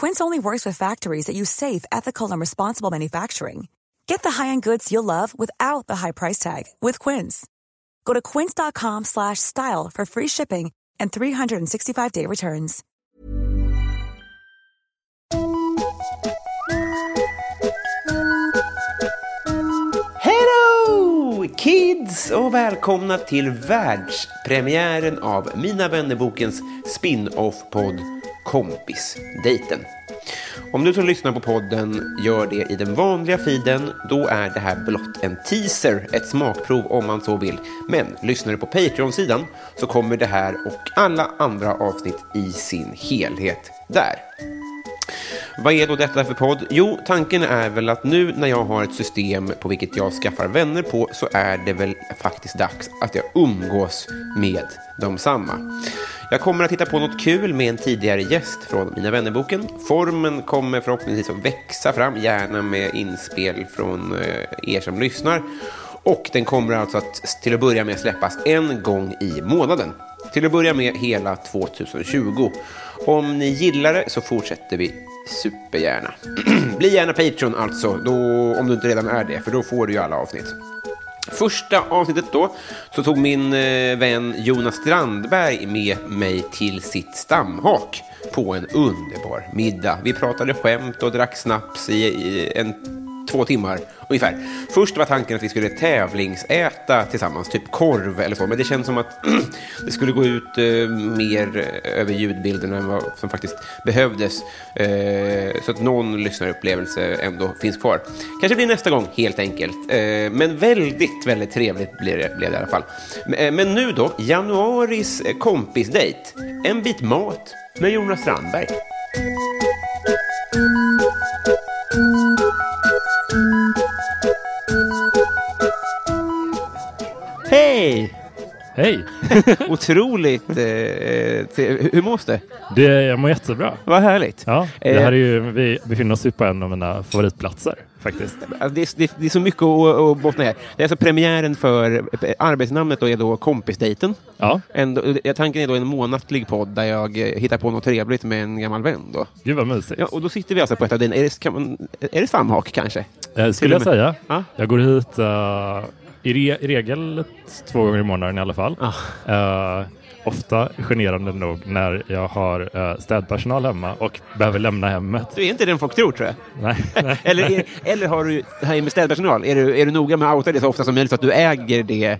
Quince only works with factories that use safe, ethical, and responsible manufacturing. Get the high-end goods you'll love without the high price tag with Quince. Go to quince.com slash style for free shipping and 365-day returns. Hello kids och välkomna till världspremiären av Mina vännerbokens spin-off-podd Kompisdejten. Om du som lyssnar på podden gör det i den vanliga feeden, då är det här blott en teaser, ett smakprov om man så vill. Men lyssnar du på Patreon-sidan så kommer det här och alla andra avsnitt i sin helhet där. Vad är då detta för podd? Jo, tanken är väl att nu när jag har ett system på vilket jag skaffar vänner på så är det väl faktiskt dags att jag umgås med de samma. Jag kommer att hitta på något kul med en tidigare gäst från Mina vännerboken. Formen kommer förhoppningsvis att växa fram, gärna med inspel från eh, er som lyssnar. Och den kommer alltså att till att börja med släppas en gång i månaden. Till att börja med hela 2020. Om ni gillar det så fortsätter vi supergärna. Bli gärna Patreon alltså, då, om du inte redan är det, för då får du ju alla avsnitt. Första avsnittet då så tog min eh, vän Jonas Strandberg med mig till sitt stamhak på en underbar middag. Vi pratade skämt och drack snaps i, i en två timmar ungefär. Först var tanken att vi skulle tävlingsäta tillsammans, typ korv eller så, men det känns som att det skulle gå ut eh, mer eh, över ljudbilden än vad som faktiskt behövdes. Eh, så att någon lyssnarupplevelse ändå finns kvar. Kanske blir nästa gång, helt enkelt. Eh, men väldigt, väldigt trevligt blev det, blev det i alla fall. Men, eh, men nu då, januaris eh, kompisdejt. En bit mat med Jonas Strandberg. Hej! Otroligt. Eh, tre- hur mås det? Det, jag mår jättebra. Vad härligt. Ja, det Eh, här är ju, vi befinner oss ju på en av mina favoritplatser faktiskt. Det, är, det, är- så mycket att, att bottna här. Det är alltså premiären för eh, arbetsnamnet då är då Kompisdejten. Ja, En, eh, tanken är då en månatlig podd där jag hittar på något trevligt med en gammal vän. Då. gud vad mysigt. Ja, och då sitter vi alltså på ett av dina, är det, kan man, är det stamhak kanske? Eh, skulle jag till säga. Ja. Jag går hit eh, i, re, regel två gånger i månaden i alla fall. Ah. Eh, ofta generande nog när jag har eh, städpersonal hemma och behöver lämna hemmet. Du är inte den folk tror, tror jag. Nej, nej. Eller, är, eller har du, här med städpersonal, är du, är du noga med att outa det så ofta som möjligt så att du äger det?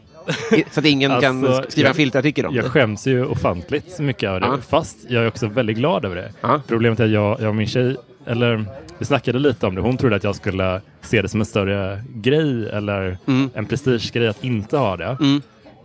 Så att ingen kan Alltså, skriva en jag- filtartikel om Jag det? skäms ju ofantligt mycket över det, Ja. fast jag är också väldigt glad över det. Ja. Problemet är att jag, jag och min tjej, eller vi snackade lite om det, hon trodde att jag skulle se det som en större grej eller Mm. en prestigegrej att inte ha det. Mm.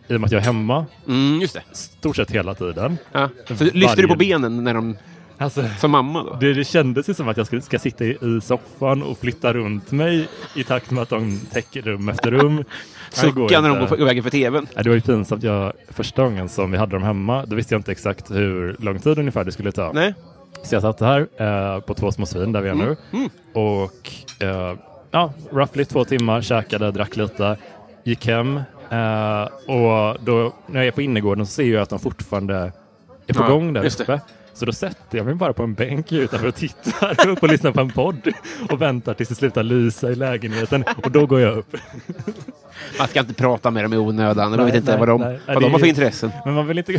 I och med att jag är hemma Mm, just det. stort sett hela tiden. Ja. Så lyfter du på Varje- benen när de, Alltså, som mamma då? det, det kändes ju som att jag ska, ska sitta i, i soffan och flytta runt mig i takt med att de täcker rum efter rum. Sucka när de går på vägen för tvn? Det var ju pinsamt. Jag, första gången som vi hade dem hemma, då visste jag inte exakt hur lång tid ungefär det skulle ta. Nej? Så jag satt här eh, på Två små svin där vi är nu Mm. och eh, ja, roughly två timmar, käkade, drack lite, gick hem eh, och då när jag är på innergården så ser jag att de fortfarande är på Ja, gång där uppe. Så då sätter jag mig bara på en bänk utanför och tittar upp och lyssnar på en podd och väntar tills det slutar lysa i lägenheten och då går jag upp. Man ska inte prata med dem i onödan. Man Nej, vet inte nej, vad de, nej. vad de har för intressen. Men man vill inte...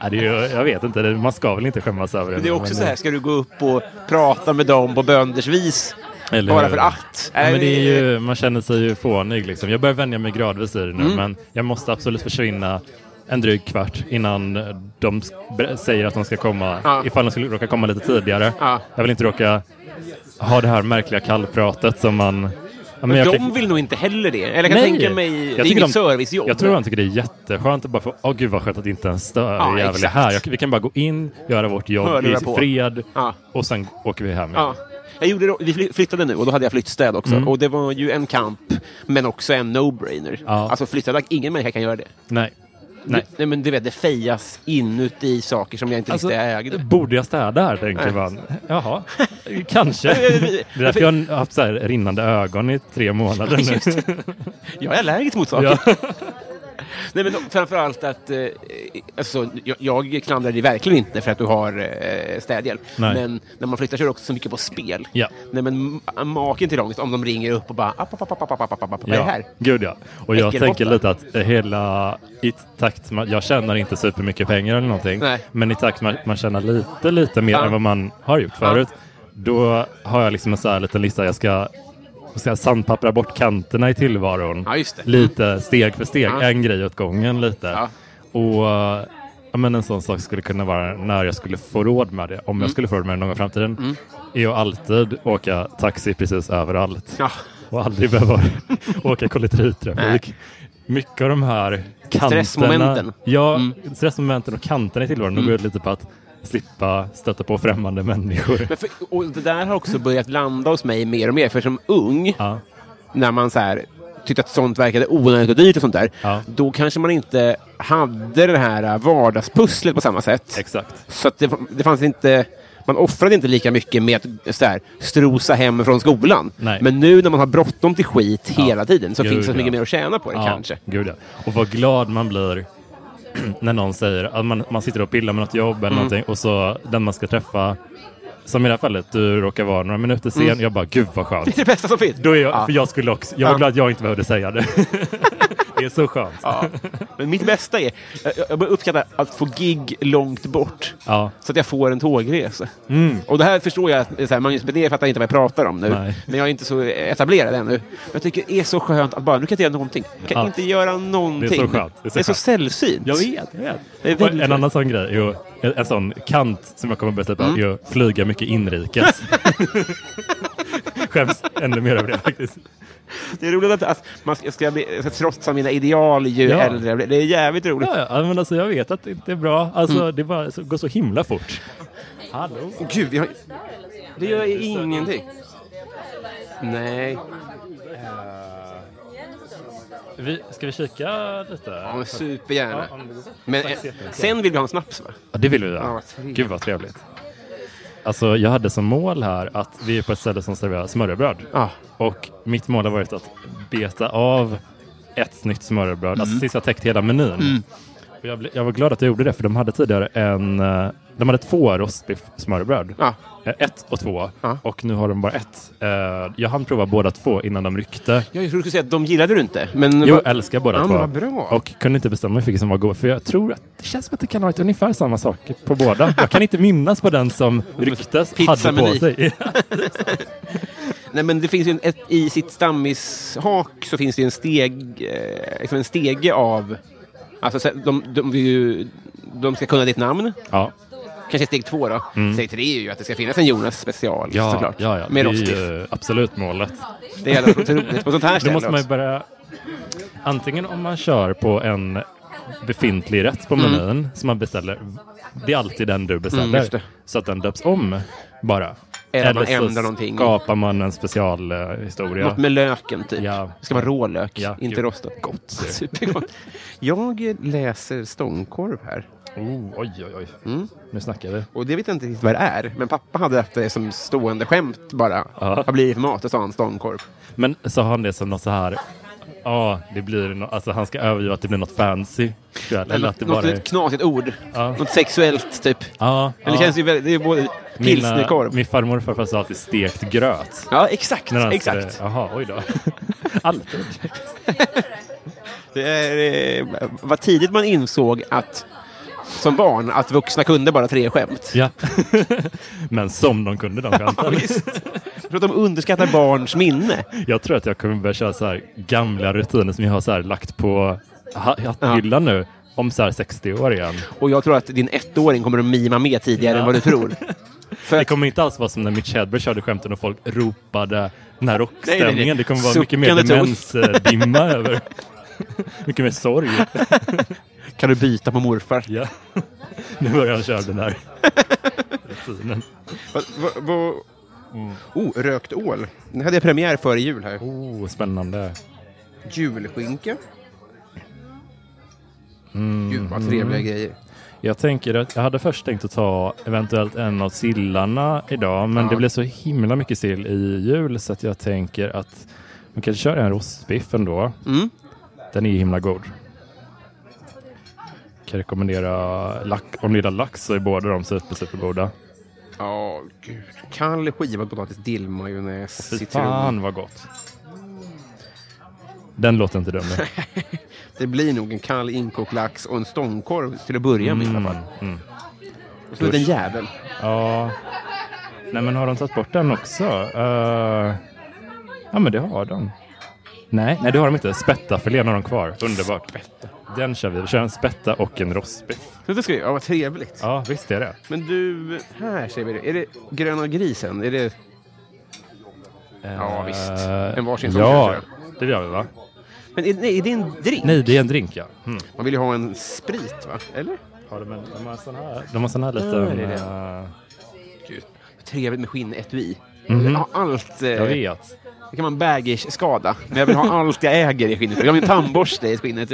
ja, det är, ju- jag vet inte, man ska väl inte skämmas över det. Men det är också men- så här, ska du gå upp och prata med dem på bönders vis? Eller Bara hur? för att. Ja, men det är ju, man känner sig ju fånig liksom. Jag börjar vänja mig gradvis i det nu, Mm. men jag måste absolut försvinna en dryg kvart innan de säger att de ska komma. Ja. Ifall de skulle råka komma lite tidigare. Ja. Jag vill inte råka ha det här märkliga kallpratet som man... Ja, Men jag de kan- vill nog inte heller det. Eller jag kan Nej. tänka mig, Jag det är inget de- servicejobb. Jag tror han tycker det är jätteskönt att bara få, åh gud vad skönt att inte en stör Ja, jävel är här. Jag, vi kan bara gå in, göra vårt jobb Hörlurar i fred Ja. och sen åker vi hem. Ja. Jag gjorde, vi fly- flyttade nu och då hade jag flyttstöd också. Mm. Och det var ju en kamp, men också en no-brainer. Ja. Alltså flyttstöd, ingen människa kan göra det. Nej. Nej. Nej, men du vet, det fejas inuti saker som jag inte Alltså, visste jag ägde. borde jag städa här, tänker Nej. man. Jaha, kanske. Det är därför jag har haft så rinnande ögon i tre månader nu. Jag är allergisk mot saker. Ja. Nej, men framförallt att... Eh, alltså, jag, jag klandrar dig verkligen inte för att du har eh, städhjälp. Nej. Men när man flyttar så är det också så mycket på spel. Ja. Nej, men ma- maken till ångest om de ringer upp och bara... App, app, app, app, app, app, app, app, vad är det här? Gud ja. Och jag Äckelbotta. tänker lite att hela i takt med, jag tjänar inte supermycket pengar eller någonting. Nej. Men i takt med att man tjänar lite, lite mer Ja. än vad man har gjort Ja. förut. Då har jag liksom en så här liten lista. Jag ska, jag ska sandpappra bort kanterna i tillvaron. Ja. Lite steg för steg. Ja. En grej åt gången lite. Ja. Och ja, men en sån sak skulle kunna vara när jag skulle få råd med det. Om Mm. jag skulle få råd med det någon gång i framtiden. Är att alltid åka taxi precis överallt och aldrig behöva åka kollektivtrafik. Mycket av de här kanterna, Stressmomenten. Ja, Mm. stressmomenten och kanterna i tillvaron. De går lite på att slippa stöta på främmande människor. Men för, och det där har också börjat landa hos mig mer och mer. För som ung, Ja, när man så här, tyckte att sånt verkade onödigt och dyrt och sånt där, Ja. då kanske man inte hade det här vardagspusslet på samma sätt. exakt. Så det, det fanns inte... Man offrade inte lika mycket med att så här, strosa hem från skolan. Nej. Men nu när man har bråttom till skit Ja. hela tiden så Gud, finns det så mycket ja. mer att tjäna på det Ja, kanske. Gud. Och vad glad man blir när någon säger att man, man sitter och pillar med något jobb Mm. eller någonting och så den man ska träffa, som i det här fallet, du råkar vara några minuter sen. Jag bara, gud vad skönt. Det är det bästa som finns. Då är jag, Ja. för jag skulle också, jag var Ja. glad att jag inte behövde säga det. det är så skönt. Ja. Men mitt bästa är, jag, jag börjar uppskatta att få gig långt bort. Ja. Så att jag får en tågresa. Mm. Och det här förstår jag, så här, Magnus Bedé fattar inte vad jag pratar om nu. Nej. Men jag är inte så etablerad ännu. Men jag tycker det är så skönt att bara, nu kan jag inte göra någonting. Jag kan Ja. inte göra någonting. Det är så skönt. Det är så, sällsynt. Jag vet, jag vet. Det är väldigt en annan sån grej, är ju, en, en sån kant som jag kommer att berätta på, Mm. är att flyga mycket inrikes. Skäms ännu mer över det faktiskt. Det är roligt att, att man ska, ska, bli, ska trotsa mina ideal ju Ja. äldre jag blir. Det är jävligt roligt. Ja, ja, men alltså jag vet att det inte är bra. Alltså Mm. det bara så, går så himla fort. Hallå? Åh, Gud, har... Det gör ingenting. Nej. Vi, ska vi kika lite? Ja, men supergärna. Ja, om- Men jättemycket. sen vill vi ha en snaps, va? Ja, det vill vi Ja. Gud vad trevligt. Alltså jag hade som mål här att vi är på ett ställe som serverar smörrebröd. Ja. Och mitt mål har varit att beta av ett nytt smörrebröd, Mm. alltså tills jag täckt hela menyn. Och jag, jag var glad att jag gjorde det, för de hade tidigare en, eh, de hade två rostbiff smörrebröd. Ja. Eh, Ett och två. Ja. Och nu har de bara ett. Eh, Jag hann prova båda två innan de ryckte. Jag trodde du skulle säga att de gillade du inte. Men Jo, vad- älskar båda Ja, två. Och kunde inte bestämma mig för vilken som var god. För jag tror att det känns som att det kan ha varit ungefär samma sak på båda. Jag kan inte minnas på den som ryktes hade på sig. Nej, men det finns en, ett, i sitt stammishak så finns det en steg, eh, liksom en stege av... Alltså, så- de, de, ju, de ska kunna ditt namn. ja. Kanske steg två då. Steg tre är ju att det ska finnas en Jonas special Mm. Ja, såklart. ja, ja. Med det är ju absolut målet. Det är jävla otroligt. På sånt här Då måste man ju börja... Antingen om man kör på en befintlig rätt på menyn som man beställer. Det är alltid den du Mm, beställer. det. så att den döps om bara. Eller att man ändrar någonting. skapar man en specialhistoria. Något med löken typ. Ja. Det ska vara rå lök, Ja, inte gud. rostat. Gott. Supergott. Jag läser stångkorv här. Oh, oj, oj, oj. Mm. Nu snackar vi. Och det vet jag inte riktigt vad det är. Men pappa hade haft det som stående skämt bara. Ja. Vad blir det för mat? Och sa han stångkorv. Men sa han det som något så här... Ja, det blir no alltså han ska övergöra att det blir något fancy. Eller, att det något bara är... knasigt ord. Ja. Något sexuellt typ. Ja, Eller det ja. känns ju väldigt, det är både pilsnerkorv. Min farmor och farfar sa alltid stekt gröt. Ja, exakt. Exakt. Jaha, oj då. Alltid. Det är, eh, vad tidigt man insåg att som barn att vuxna kunde bara tre skämt. Ja. Men som de kunde de skämten. Prata om underskatta barns minne. Jag tror att jag kommer börja köra så här gamla rutiner som jag har så här lagt på ha- hatthyllan nu om så här 60 år igen. Och jag tror att din ettåring kommer att mima med tidigare Ja. än vad du tror. För Det att, kommer inte alls vara som när Mitch Hedberg körde skämten och folk ropade den här Nej, nej, nej. rockstämningen. Det kommer vara mycket mer Suckande demensdimma över. mycket mer sorg. kan du byta på morfar? Ja. Nu börjar han köra den här rutinen. Va, Oh, rökt ål. Den hade jag premiär före jul här. Oh, spännande. Julskinka. Mm. Gud vad trevliga grejer. Jag tänker att jag hade först tänkt att ta eventuellt en av sillarna idag, men Ja. det blev så himla mycket sill i jul så att jag tänker att man kanske kör en rostbiff ändå. Mm. Den är himla god. Kan rekommendera lack, om du gillar lax så är båda de super, supergoda. Ja, gud. Kall skivad potatis, dillmajonnäs, citron. fan vad gott. Den låter inte dum. Det blir nog en kall inkokt lax och en stångkorv till att börja med i alla fall. Mm. Och så en liten jävel. Ja. Nej men har de tagit bort den också? Eh, ja men det har de. Nej, nej det har de inte. Spättafilén har de kvar. Underbart. Den kör vi. Vi kör en spätta och en rostbiff. Så det ska jag, ja, vad trevligt. Ja, visst är det. Men du, här ser vi det. Är det gröna grisen? Är det... Ja, visst. En varsin sån Eh, Ja, kanske. det gör vi va? Men är, nej, är det en drink? Nej, det är en drink ja. Mm. Man vill ju ha en sprit, va? Eller? Har de, en, de har sån här, de har sån här liten... Ja, det är det. eh, Gud, trevligt med skinnetui. Vill ha allt. Eh, jag vet. Det kan vara en baggage-skada. Men jag vill ha allt jag äger i skinnet. Jag vill ha min tandborste i skinnet.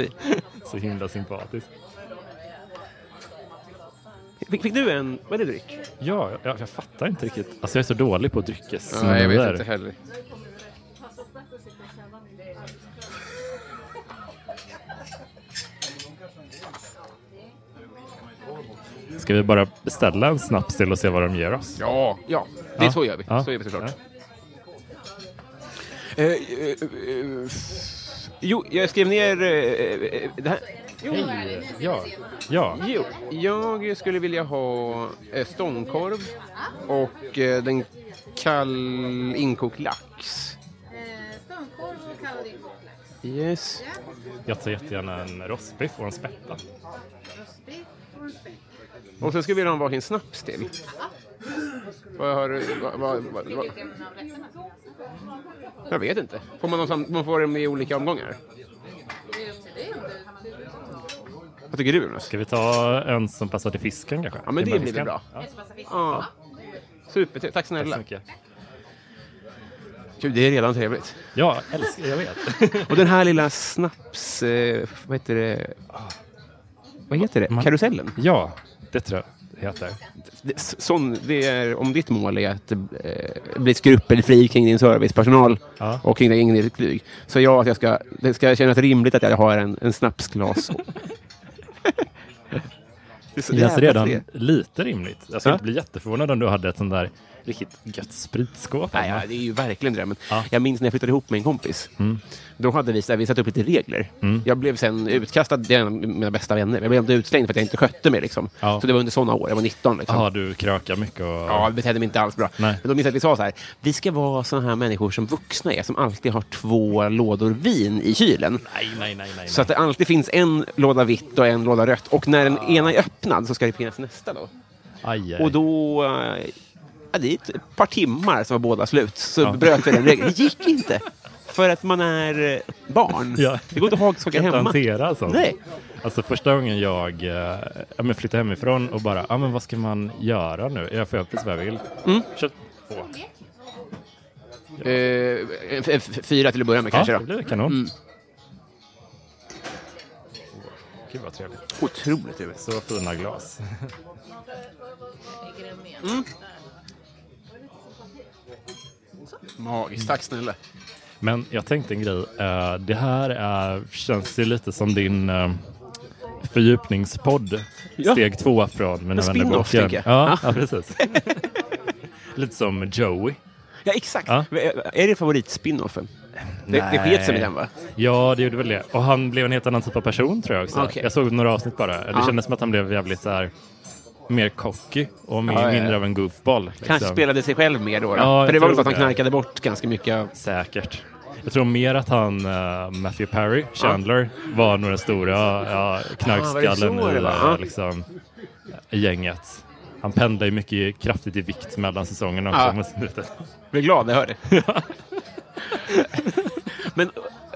Så himla sympatiskt. Fick, fick du en... Vad är det dryck? Ja, jag, jag fattar inte riktigt. Alltså jag är så dålig på dryckes. Nej, jag vet inte heller. Ska vi bara beställa en snaps till och se vad de ger oss? Ja, ja. Det Ja. så gör vi. Ja. Så gör vi såklart. Eh, eh, eh, jo, jag skrev ner eh, eh, det här. Hej! Ja, ja. Jo, jag skulle vilja ha eh, stångkorv och eh, den kall inkokt lax. Stångkorv och kallad inkokt Yes. Jag tar jättegärna en rostbiff och en spätta. Rostbiff och en. Och sen skulle vi vilja ha varsin snaps till. Vad har vad, vad, vad, vad? Vilken av rätterna? Jag vet inte. Får man, någon, man får dem i olika omgångar? Du... Vad tycker du Jonas? Ska vi ta en som passar till fisken kanske? Ja, men det blir väl bra. Ja. Ja. Super, tack tack så snälla. mycket. Gud, det är redan trevligt. Ja, älskar, jag vet. Och den här lilla snaps... Eh, vad heter det? Vad heter det? Man- Karusellen? Ja, det tror jag heter. Sån, det är, om ditt mål är att eh, bli skrupelfri kring din servicepersonal Ja. och kring din flyg, så ja, att jag ska, det ska kännas rimligt att jag har en, en snapsglas. det känns redan lite rimligt. Jag skulle Ja. bli jätteförvånad om du hade ett sånt där riktigt gött spritskåp. Nej, ja, det är ju verkligen drömmen. Ja. Jag minns när jag flyttade ihop med en kompis. Mm. Då hade vi, så här, vi satt upp lite regler. Mm. Jag blev sen utkastad, det är en av mina bästa vänner. Jag blev inte utslängd för att jag inte skötte mig. Liksom. Ja. Så det var under sådana år, jag var 19. Liksom. Ja, du krökar mycket och... Ja, jag betedde mig inte alls bra. Nej. Men då minns jag att vi sa så här, vi ska vara sådana här människor som vuxna är, som alltid har två lådor vin i kylen. Nej, nej, nej, nej. Så att det alltid finns en låda vitt och en låda rött. Och när den ena är öppnad så ska det finnas nästa då. Aj, aj. Och då, eh, ja, det är ett par timmar som var båda slut, så Ja. bröt vi den regeln. Det gick inte. För att man är eh, barn. Ja. Det går inte att ha saker hemma. hantera sånt. Nej. Alltså första gången jag eh, ja, men flyttade hemifrån och bara, ja men vad ska man göra nu? Jag får göra precis vad jag vill. Mm. Köp på. Eh, f- f- fyra till att börja med Ja, kanske det då. blir kanon. Mm. Gud vad trevligt. Otroligt trevligt. Så fina glas. Med. Magiskt. Tack snälla. Men jag tänkte en grej. Eh, det här är, känns ju lite som din eh, fördjupningspodd. Ja. Steg två från Mina En vänner spin-off, boken. tänker jag. Ja, ja, precis. lite som Joey. Ja, exakt. Ja. Är det favoritspinoffen? Det, det Nej. sket sig med den, va? Ja, det gjorde väl det. Och han blev en helt annan typ av person tror jag också. Okej. Jag såg några avsnitt bara. Det Ja. kändes som att han blev jävligt så här mer cocky och mer, Ja, mindre av en goofball. Liksom. Kanske spelade sig själv mer då. då. Ja, För det var väl så att han knarkade bort ganska mycket. Säkert. Jag tror mer att han, uh, Matthew Perry, Chandler, var nog den stora ja, knarkskallen Ah, i, eh, Ja. liksom, i gänget. Han pendlar ju mycket kraftigt i vikt mellan säsongerna också Ja. Jag blir glad när jag hör det. men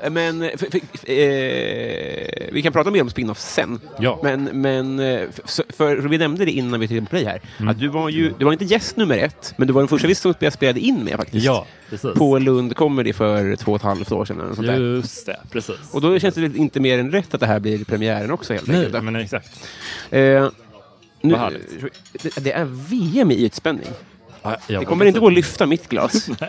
men för, för, eh, vi kan prata mer om spin-off sen. Ja. Men, men eh, för, för vi nämnde det innan vi tryckte på play här. Mm. Att du var ju, du var inte gäst nummer ett, men du var den första vi stod jag spelade in med faktiskt. Ja, precis. På Lund Comedy för två och ett halvt år sedan. Eller sånt där. Just det, precis. Och då känns det inte mer än rätt att det här blir premiären också helt Nej, enkelt. men exakt. Eh, nu, det, är VM i ytspänning. Ja, Det kommer inte gå att lyfta mitt glas.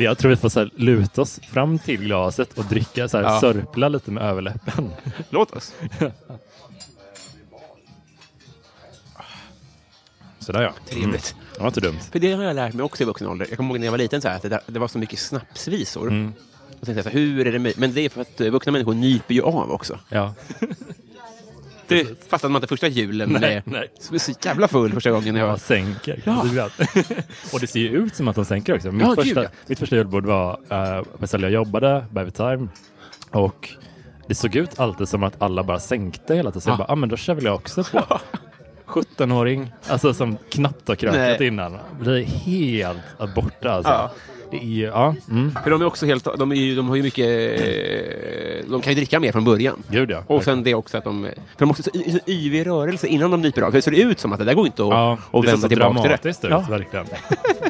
Jag tror vi får så här, luta oss fram till glaset och dricka, så här, Ja. sörpla lite med överläppen. Låt oss. Sådär ja. Trevligt. Mm. Det var inte dumt. För det har jag lärt mig också i vuxen ålder. Jag kommer ihåg när jag var liten så här, att det, där, det var så mycket snapsvisor. Mm. Och tänkte jag så här, hur är det möjligt? Men det är för att vuxna människor nyper ju av också. Ja. Det fastnade man inte första julen Nej, med. nej. Jag var så jävla full första gången jag... Ja, sänker. Ja. och det ser ju ut som att de sänker också. Mitt, Ja, gud, första, ja. mitt första julbord var uh, jag jobbade, Baby Time. Och det såg ut alltid som att alla bara sänkte hela tiden. Så jag Ja. bara, ah, men då kör väl jag också på. 17-åring, alltså som knappt har krökat innan. Är helt borta alltså. Ja. Det är ju, ja, mm. För de är också helt... De, är ju, de har ju mycket... eh, De kan ju dricka mer från början. Gud ja. Och sen det också att de... För de måste så, så yvig rörelse innan de nyper av. För det ser ut som att det där går inte att, ja, att det vända så tillbaka till det. dramatiskt ut, Ja. verkligen.